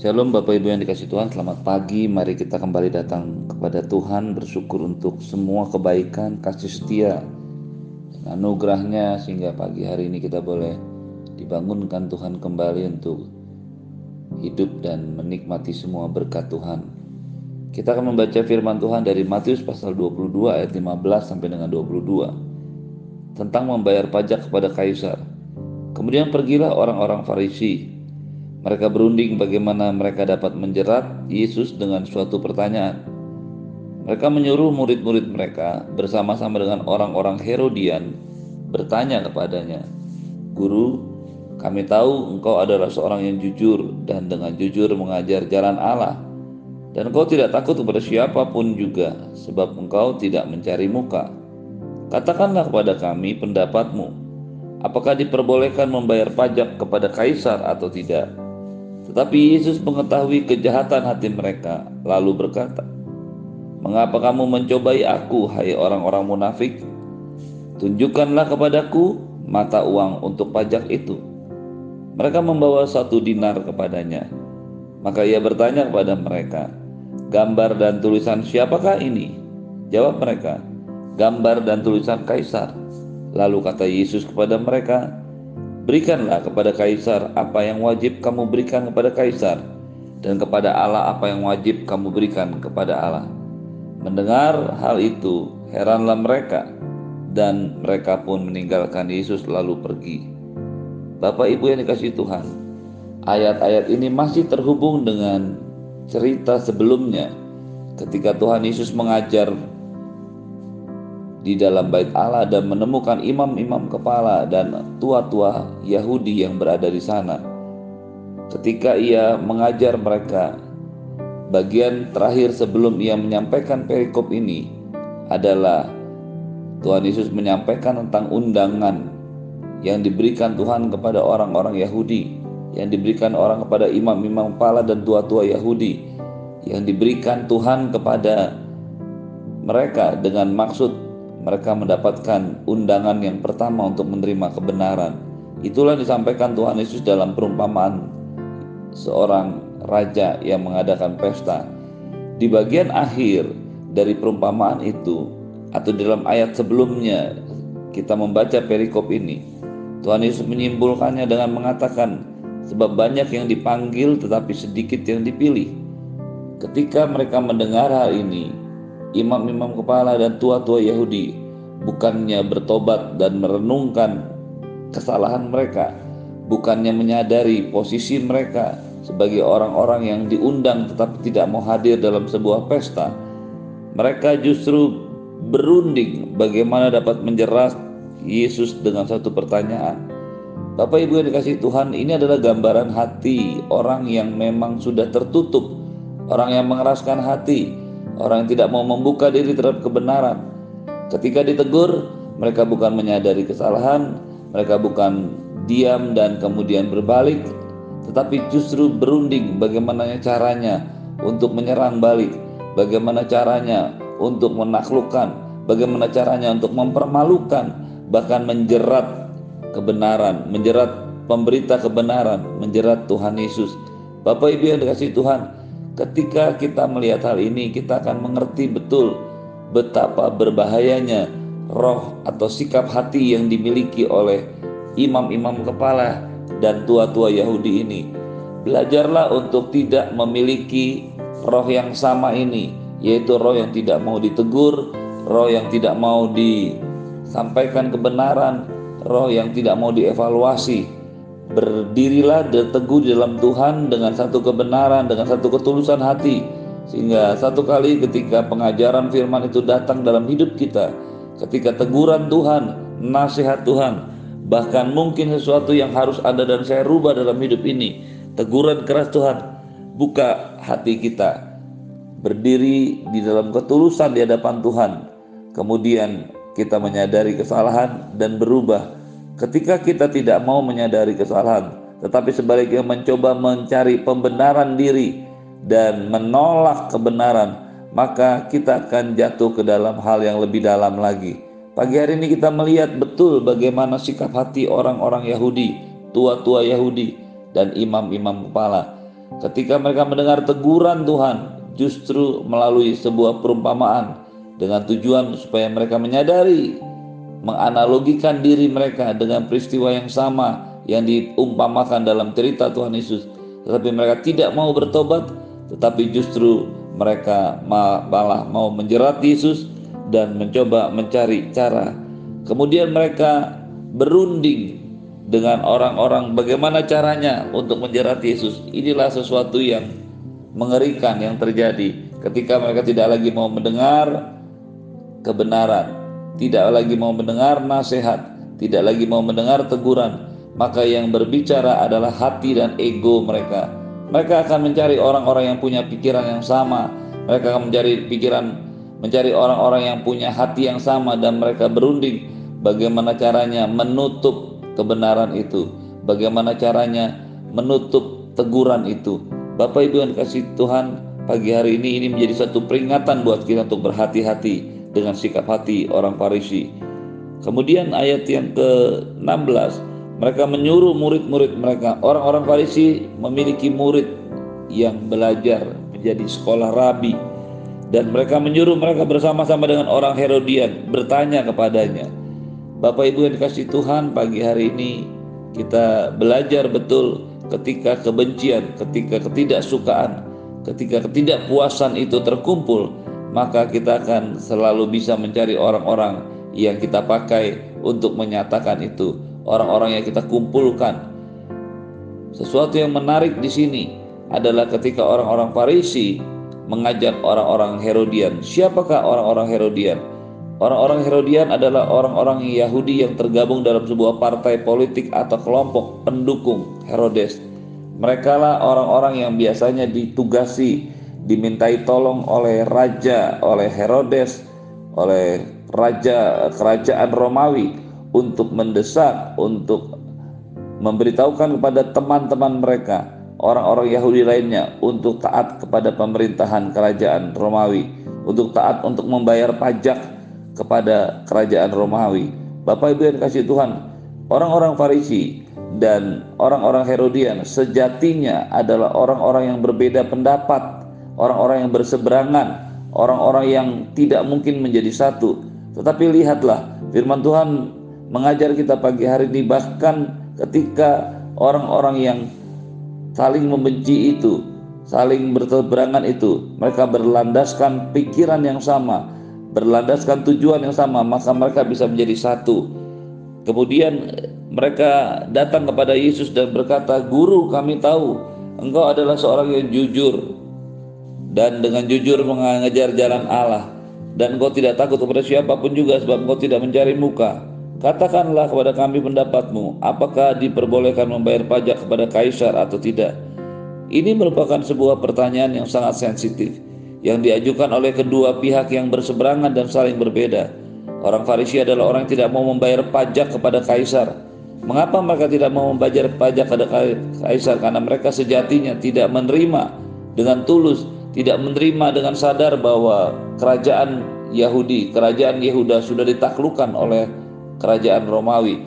Shalom Bapak Ibu yang dikasih Tuhan, selamat pagi. Mari kita kembali datang kepada Tuhan bersyukur untuk semua kebaikan, kasih setia, dan anugerahnya sehingga pagi hari ini kita boleh dibangunkan Tuhan kembali untuk hidup dan menikmati semua berkat Tuhan. Kita akan membaca firman Tuhan dari Matius pasal 22 ayat 15 sampai dengan 22 tentang membayar pajak kepada kaisar. Kemudian pergilah orang-orang Farisi mereka berunding bagaimana mereka dapat menjerat Yesus dengan suatu pertanyaan. Mereka menyuruh murid-murid mereka bersama-sama dengan orang-orang Herodian bertanya kepadanya, "Guru, kami tahu engkau adalah seorang yang jujur dan dengan jujur mengajar jalan Allah, dan engkau tidak takut kepada siapa pun juga, sebab engkau tidak mencari muka. Katakanlah kepada kami pendapatmu, apakah diperbolehkan membayar pajak kepada kaisar atau tidak?" Tetapi Yesus mengetahui kejahatan hati mereka, lalu berkata, "Mengapa kamu mencobai aku, hai orang-orang munafik? Tunjukkanlah kepadaku mata uang untuk pajak itu." Mereka membawa satu dinar kepadanya. Maka ia bertanya kepada mereka, "Gambar dan tulisan siapakah ini?" Jawab mereka, "Gambar dan tulisan kaisar." Lalu kata Yesus kepada mereka, Berikanlah kepada kaisar apa yang wajib kamu berikan kepada kaisar, dan kepada Allah apa yang wajib kamu berikan kepada Allah. Mendengar hal itu, heranlah mereka, dan mereka pun meninggalkan Yesus lalu pergi. Bapak Ibu yang dikasih Tuhan, ayat-ayat ini masih terhubung dengan cerita sebelumnya ketika Tuhan Yesus mengajar di dalam bait Allah dan menemukan imam-imam kepala dan tua-tua Yahudi yang berada di sana. Ketika ia mengajar mereka, bagian terakhir sebelum ia menyampaikan perikop ini adalah Tuhan Yesus menyampaikan tentang undangan yang diberikan Tuhan kepada orang-orang Yahudi, yang diberikan orang kepada imam-imam kepala dan tua-tua Yahudi, yang diberikan Tuhan kepada mereka dengan maksud mereka mendapatkan undangan yang pertama untuk menerima kebenaran. Itulah disampaikan Tuhan Yesus dalam perumpamaan seorang raja yang mengadakan pesta. Di bagian akhir dari perumpamaan itu atau dalam ayat sebelumnya kita membaca perikop ini. Tuhan Yesus menyimpulkannya dengan mengatakan sebab banyak yang dipanggil tetapi sedikit yang dipilih. Ketika mereka mendengar hal ini, imam-imam kepala dan tua-tua Yahudi bukannya bertobat dan merenungkan kesalahan mereka, bukannya menyadari posisi mereka sebagai orang-orang yang diundang tetapi tidak mau hadir dalam sebuah pesta. Mereka justru berunding bagaimana dapat menjerat Yesus dengan satu pertanyaan. Bapak Ibu yang dikasih Tuhan, ini adalah gambaran hati orang yang memang sudah tertutup, orang yang mengeraskan hati, Orang yang tidak mau membuka diri terhadap kebenaran. Ketika ditegur, mereka bukan menyadari kesalahan, mereka bukan diam dan kemudian berbalik, tetapi justru berunding bagaimana caranya untuk menyerang balik, bagaimana caranya untuk menaklukkan, bagaimana caranya untuk mempermalukan, bahkan menjerat kebenaran, menjerat pemberita kebenaran, menjerat Tuhan Yesus. Bapak Ibu yang dikasih Tuhan, Ketika kita melihat hal ini, kita akan mengerti betul betapa berbahayanya roh atau sikap hati yang dimiliki oleh imam-imam kepala dan tua-tua Yahudi ini. Belajarlah untuk tidak memiliki roh yang sama ini, yaitu roh yang tidak mau ditegur, roh yang tidak mau disampaikan kebenaran, roh yang tidak mau dievaluasi, berdirilah dan teguh di dalam Tuhan dengan satu kebenaran, dengan satu ketulusan hati. Sehingga satu kali ketika pengajaran firman itu datang dalam hidup kita, ketika teguran Tuhan, nasihat Tuhan, bahkan mungkin sesuatu yang harus ada dan saya rubah dalam hidup ini, teguran keras Tuhan, buka hati kita, berdiri di dalam ketulusan di hadapan Tuhan, kemudian kita menyadari kesalahan dan berubah Ketika kita tidak mau menyadari kesalahan, tetapi sebaliknya mencoba mencari pembenaran diri dan menolak kebenaran, maka kita akan jatuh ke dalam hal yang lebih dalam lagi. Pagi hari ini kita melihat betul bagaimana sikap hati orang-orang Yahudi, tua-tua Yahudi, dan imam-imam kepala. Ketika mereka mendengar teguran Tuhan, justru melalui sebuah perumpamaan dengan tujuan supaya mereka menyadari, menganalogikan diri mereka dengan peristiwa yang sama yang diumpamakan dalam cerita Tuhan Yesus. Tetapi mereka tidak mau bertobat, tetapi justru mereka malah mau menjerat Yesus dan mencoba mencari cara. Kemudian mereka berunding dengan orang-orang bagaimana caranya untuk menjerat Yesus. Inilah sesuatu yang mengerikan yang terjadi ketika mereka tidak lagi mau mendengar kebenaran, tidak lagi mau mendengar nasihat, tidak lagi mau mendengar teguran, maka yang berbicara adalah hati dan ego mereka. Mereka akan mencari orang-orang yang punya pikiran yang sama. Mereka akan mencari pikiran, mencari orang-orang yang punya hati yang sama dan mereka berunding bagaimana caranya menutup kebenaran itu, bagaimana caranya menutup teguran itu. Bapak Ibu yang kasih Tuhan, pagi hari ini ini menjadi satu peringatan buat kita untuk berhati-hati dengan sikap hati orang Farisi. Kemudian ayat yang ke-16, mereka menyuruh murid-murid mereka, orang-orang Farisi memiliki murid yang belajar menjadi sekolah rabi dan mereka menyuruh mereka bersama-sama dengan orang Herodian bertanya kepadanya. Bapak Ibu yang dikasih Tuhan, pagi hari ini kita belajar betul ketika kebencian, ketika ketidaksukaan, ketika ketidakpuasan itu terkumpul, maka kita akan selalu bisa mencari orang-orang yang kita pakai untuk menyatakan itu orang-orang yang kita kumpulkan. Sesuatu yang menarik di sini adalah ketika orang-orang Farisi mengajak orang-orang Herodian. Siapakah orang-orang Herodian? Orang-orang Herodian adalah orang-orang Yahudi yang tergabung dalam sebuah partai politik atau kelompok pendukung Herodes. Mereka lah orang-orang yang biasanya ditugasi, dimintai tolong oleh raja, oleh Herodes, oleh raja kerajaan Romawi untuk mendesak, untuk memberitahukan kepada teman-teman mereka, orang-orang Yahudi lainnya untuk taat kepada pemerintahan kerajaan Romawi, untuk taat untuk membayar pajak kepada kerajaan Romawi. Bapak Ibu yang kasih Tuhan, orang-orang Farisi dan orang-orang Herodian sejatinya adalah orang-orang yang berbeda pendapat, orang-orang yang berseberangan, orang-orang yang tidak mungkin menjadi satu. Tetapi lihatlah, firman Tuhan mengajar kita pagi hari ini bahkan ketika orang-orang yang saling membenci itu, saling berseberangan itu, mereka berlandaskan pikiran yang sama, berlandaskan tujuan yang sama, maka mereka bisa menjadi satu. Kemudian mereka datang kepada Yesus dan berkata, "Guru, kami tahu engkau adalah seorang yang jujur dan dengan jujur mengajar jalan Allah dan engkau tidak takut kepada siapa pun juga sebab engkau tidak mencari muka." Katakanlah kepada kami pendapatmu, apakah diperbolehkan membayar pajak kepada kaisar atau tidak? Ini merupakan sebuah pertanyaan yang sangat sensitif yang diajukan oleh kedua pihak yang berseberangan dan saling berbeda. Orang Farisi adalah orang yang tidak mau membayar pajak kepada kaisar. Mengapa mereka tidak mau membayar pajak kepada kaisar? Karena mereka sejatinya tidak menerima dengan tulus, tidak menerima dengan sadar bahwa kerajaan Yahudi, kerajaan Yehuda sudah ditaklukkan oleh kerajaan Romawi.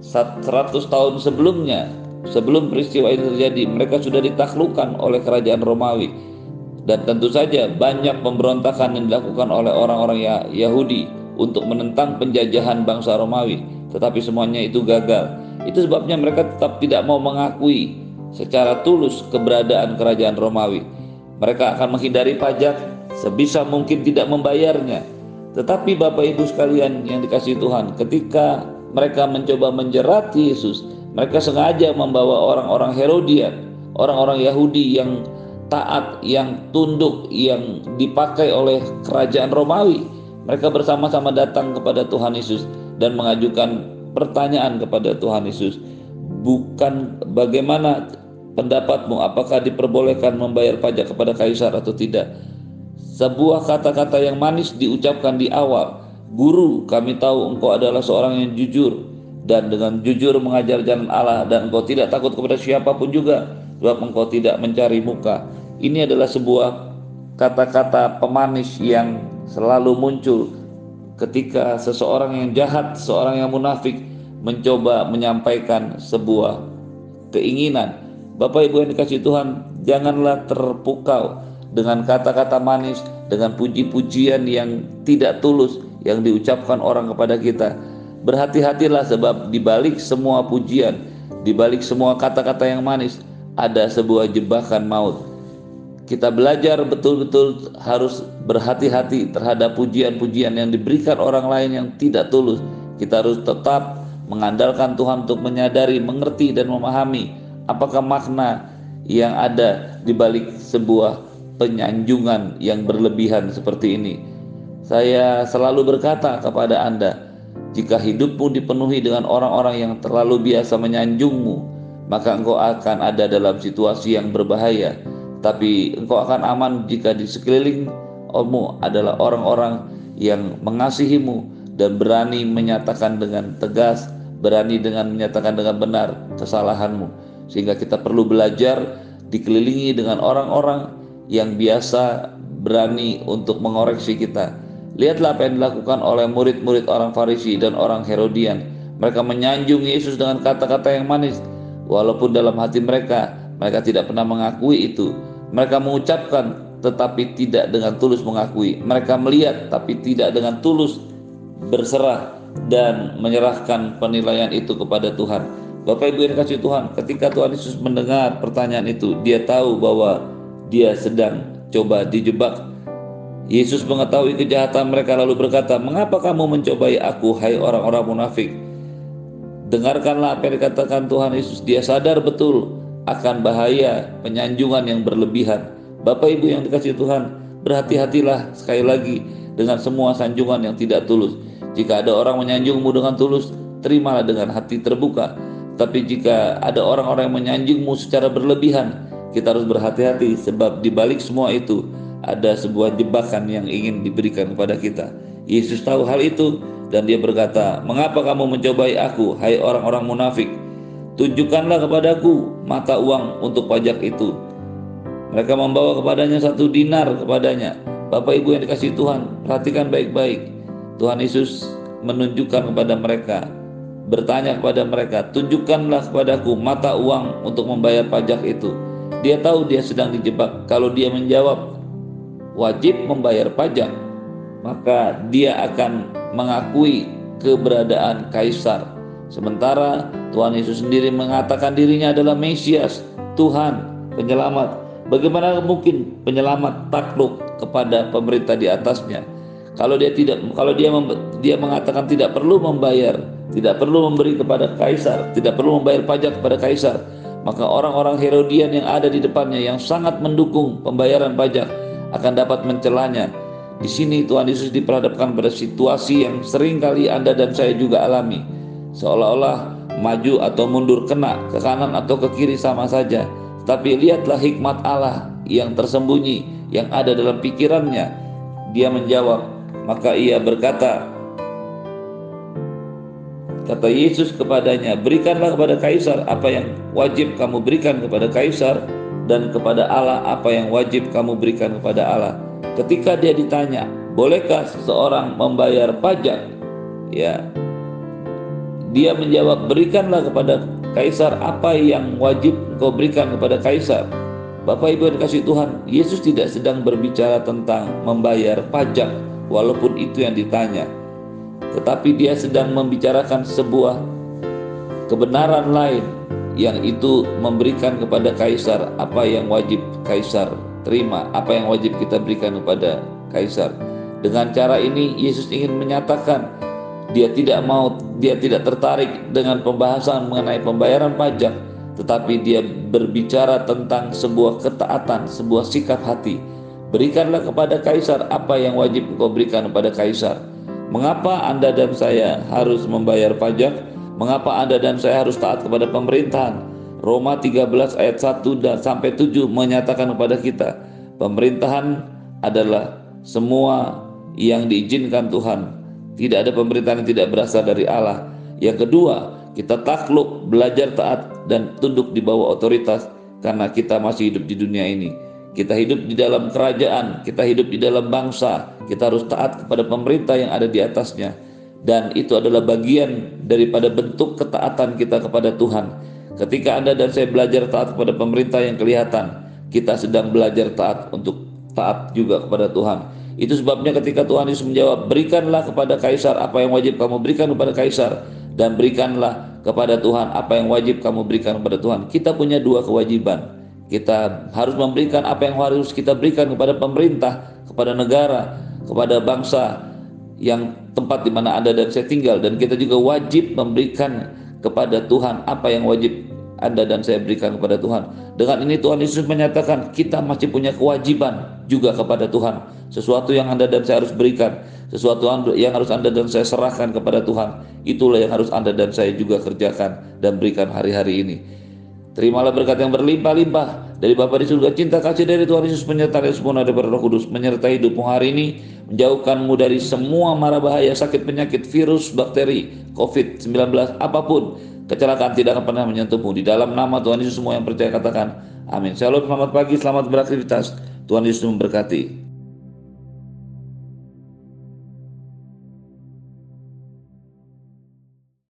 100 tahun sebelumnya, sebelum peristiwa ini terjadi, mereka sudah ditaklukkan oleh kerajaan Romawi. Dan tentu saja banyak pemberontakan yang dilakukan oleh orang-orang ya-, Yahudi untuk menentang penjajahan bangsa Romawi, tetapi semuanya itu gagal. Itu sebabnya mereka tetap tidak mau mengakui secara tulus keberadaan kerajaan Romawi. Mereka akan menghindari pajak sebisa mungkin tidak membayarnya tetapi Bapak Ibu sekalian yang dikasih Tuhan, ketika mereka mencoba menjerat Yesus, mereka sengaja membawa orang-orang Herodian, orang-orang Yahudi yang taat, yang tunduk, yang dipakai oleh kerajaan Romawi. Mereka bersama-sama datang kepada Tuhan Yesus dan mengajukan pertanyaan kepada Tuhan Yesus. Bukan bagaimana pendapatmu, apakah diperbolehkan membayar pajak kepada kaisar atau tidak? Sebuah kata-kata yang manis diucapkan di awal. Guru, kami tahu engkau adalah seorang yang jujur dan dengan jujur mengajar jalan Allah dan engkau tidak takut kepada siapa pun juga sebab engkau tidak mencari muka. Ini adalah sebuah kata-kata pemanis yang selalu muncul ketika seseorang yang jahat, seorang yang munafik mencoba menyampaikan sebuah keinginan, Bapak Ibu yang dikasih Tuhan, janganlah terpukau dengan kata-kata manis, dengan puji-pujian yang tidak tulus yang diucapkan orang kepada kita. Berhati-hatilah sebab di balik semua pujian, di balik semua kata-kata yang manis ada sebuah jebakan maut. Kita belajar betul-betul harus berhati-hati terhadap pujian-pujian yang diberikan orang lain yang tidak tulus. Kita harus tetap mengandalkan Tuhan untuk menyadari, mengerti dan memahami Apakah makna yang ada di balik sebuah penyanjungan yang berlebihan seperti ini? Saya selalu berkata kepada Anda, jika hidupmu dipenuhi dengan orang-orang yang terlalu biasa menyanjungmu, maka engkau akan ada dalam situasi yang berbahaya. Tapi engkau akan aman jika di sekelilingmu adalah orang-orang yang mengasihimu dan berani menyatakan dengan tegas, berani dengan menyatakan dengan benar kesalahanmu sehingga kita perlu belajar dikelilingi dengan orang-orang yang biasa berani untuk mengoreksi kita. Lihatlah apa yang dilakukan oleh murid-murid orang Farisi dan orang Herodian. Mereka menyanjung Yesus dengan kata-kata yang manis, walaupun dalam hati mereka mereka tidak pernah mengakui itu. Mereka mengucapkan tetapi tidak dengan tulus mengakui. Mereka melihat tapi tidak dengan tulus berserah dan menyerahkan penilaian itu kepada Tuhan. Bapak Ibu yang kasih Tuhan, ketika Tuhan Yesus mendengar pertanyaan itu, dia tahu bahwa dia sedang coba dijebak. Yesus mengetahui kejahatan mereka lalu berkata, "Mengapa kamu mencobai aku, hai orang-orang munafik?" Dengarkanlah apa yang dikatakan Tuhan Yesus. Dia sadar betul akan bahaya penyanjungan yang berlebihan. Bapak Ibu yang dikasih Tuhan, berhati-hatilah sekali lagi dengan semua sanjungan yang tidak tulus. Jika ada orang menyanjungmu dengan tulus, terimalah dengan hati terbuka tapi jika ada orang-orang yang menyanjungmu secara berlebihan, kita harus berhati-hati sebab di balik semua itu ada sebuah jebakan yang ingin diberikan kepada kita. Yesus tahu hal itu dan dia berkata, "Mengapa kamu mencobai aku, hai orang-orang munafik? Tunjukkanlah kepadaku mata uang untuk pajak itu." Mereka membawa kepadanya satu dinar kepadanya. Bapak Ibu yang dikasih Tuhan, perhatikan baik-baik. Tuhan Yesus menunjukkan kepada mereka bertanya kepada mereka, "Tunjukkanlah kepadaku mata uang untuk membayar pajak itu." Dia tahu dia sedang dijebak. Kalau dia menjawab wajib membayar pajak, maka dia akan mengakui keberadaan kaisar. Sementara Tuhan Yesus sendiri mengatakan dirinya adalah Mesias, Tuhan, penyelamat. Bagaimana mungkin penyelamat takluk kepada pemerintah di atasnya? Kalau dia tidak kalau dia dia mengatakan tidak perlu membayar tidak perlu memberi kepada kaisar, tidak perlu membayar pajak kepada kaisar. Maka orang-orang Herodian yang ada di depannya yang sangat mendukung pembayaran pajak akan dapat mencelanya. Di sini Tuhan Yesus diperhadapkan pada situasi yang sering kali Anda dan saya juga alami. Seolah-olah maju atau mundur kena ke kanan atau ke kiri sama saja. Tapi lihatlah hikmat Allah yang tersembunyi yang ada dalam pikirannya. Dia menjawab, maka ia berkata, Kata Yesus kepadanya, "Berikanlah kepada kaisar apa yang wajib kamu berikan kepada kaisar dan kepada Allah apa yang wajib kamu berikan kepada Allah." Ketika dia ditanya, "Bolehkah seseorang membayar pajak?" Ya. Dia menjawab, "Berikanlah kepada kaisar apa yang wajib kau berikan kepada kaisar." Bapak Ibu yang dikasih Tuhan, Yesus tidak sedang berbicara tentang membayar pajak walaupun itu yang ditanya tetapi dia sedang membicarakan sebuah kebenaran lain yang itu memberikan kepada kaisar apa yang wajib kaisar terima, apa yang wajib kita berikan kepada kaisar. Dengan cara ini Yesus ingin menyatakan dia tidak mau dia tidak tertarik dengan pembahasan mengenai pembayaran pajak, tetapi dia berbicara tentang sebuah ketaatan, sebuah sikap hati. Berikanlah kepada kaisar apa yang wajib kau berikan kepada kaisar Mengapa Anda dan saya harus membayar pajak? Mengapa Anda dan saya harus taat kepada pemerintahan? Roma 13 ayat 1 dan sampai 7 menyatakan kepada kita, pemerintahan adalah semua yang diizinkan Tuhan. Tidak ada pemerintahan yang tidak berasal dari Allah. Yang kedua, kita takluk, belajar taat dan tunduk di bawah otoritas karena kita masih hidup di dunia ini. Kita hidup di dalam kerajaan, kita hidup di dalam bangsa, kita harus taat kepada pemerintah yang ada di atasnya. Dan itu adalah bagian daripada bentuk ketaatan kita kepada Tuhan. Ketika Anda dan saya belajar taat kepada pemerintah yang kelihatan, kita sedang belajar taat untuk taat juga kepada Tuhan. Itu sebabnya ketika Tuhan Yesus menjawab, "Berikanlah kepada kaisar apa yang wajib kamu berikan kepada kaisar dan berikanlah kepada Tuhan apa yang wajib kamu berikan kepada Tuhan." Kita punya dua kewajiban. Kita harus memberikan apa yang harus kita berikan kepada pemerintah, kepada negara, kepada bangsa yang tempat di mana Anda dan saya tinggal dan kita juga wajib memberikan kepada Tuhan apa yang wajib anda dan saya berikan kepada Tuhan. Dengan ini Tuhan Yesus menyatakan kita masih punya kewajiban juga kepada Tuhan. Sesuatu yang Anda dan saya harus berikan, sesuatu yang harus Anda dan saya serahkan kepada Tuhan. Itulah yang harus Anda dan saya juga kerjakan dan berikan hari-hari ini. Terimalah berkat yang berlimpah-limpah dari Bapa di surga, cinta kasih dari Tuhan Yesus penyertaan yang sempurna dari Roh Kudus menyertai hidupmu hari ini, menjauhkanmu dari semua mara bahaya, sakit penyakit, virus, bakteri, COVID-19, apa pun Kecelakaan tidak akan pernah menyentuhmu. Di dalam nama Tuhan Yesus semua yang percaya katakan amin. Shalom, selamat pagi, selamat beraktivitas. Tuhan Yesus memberkati.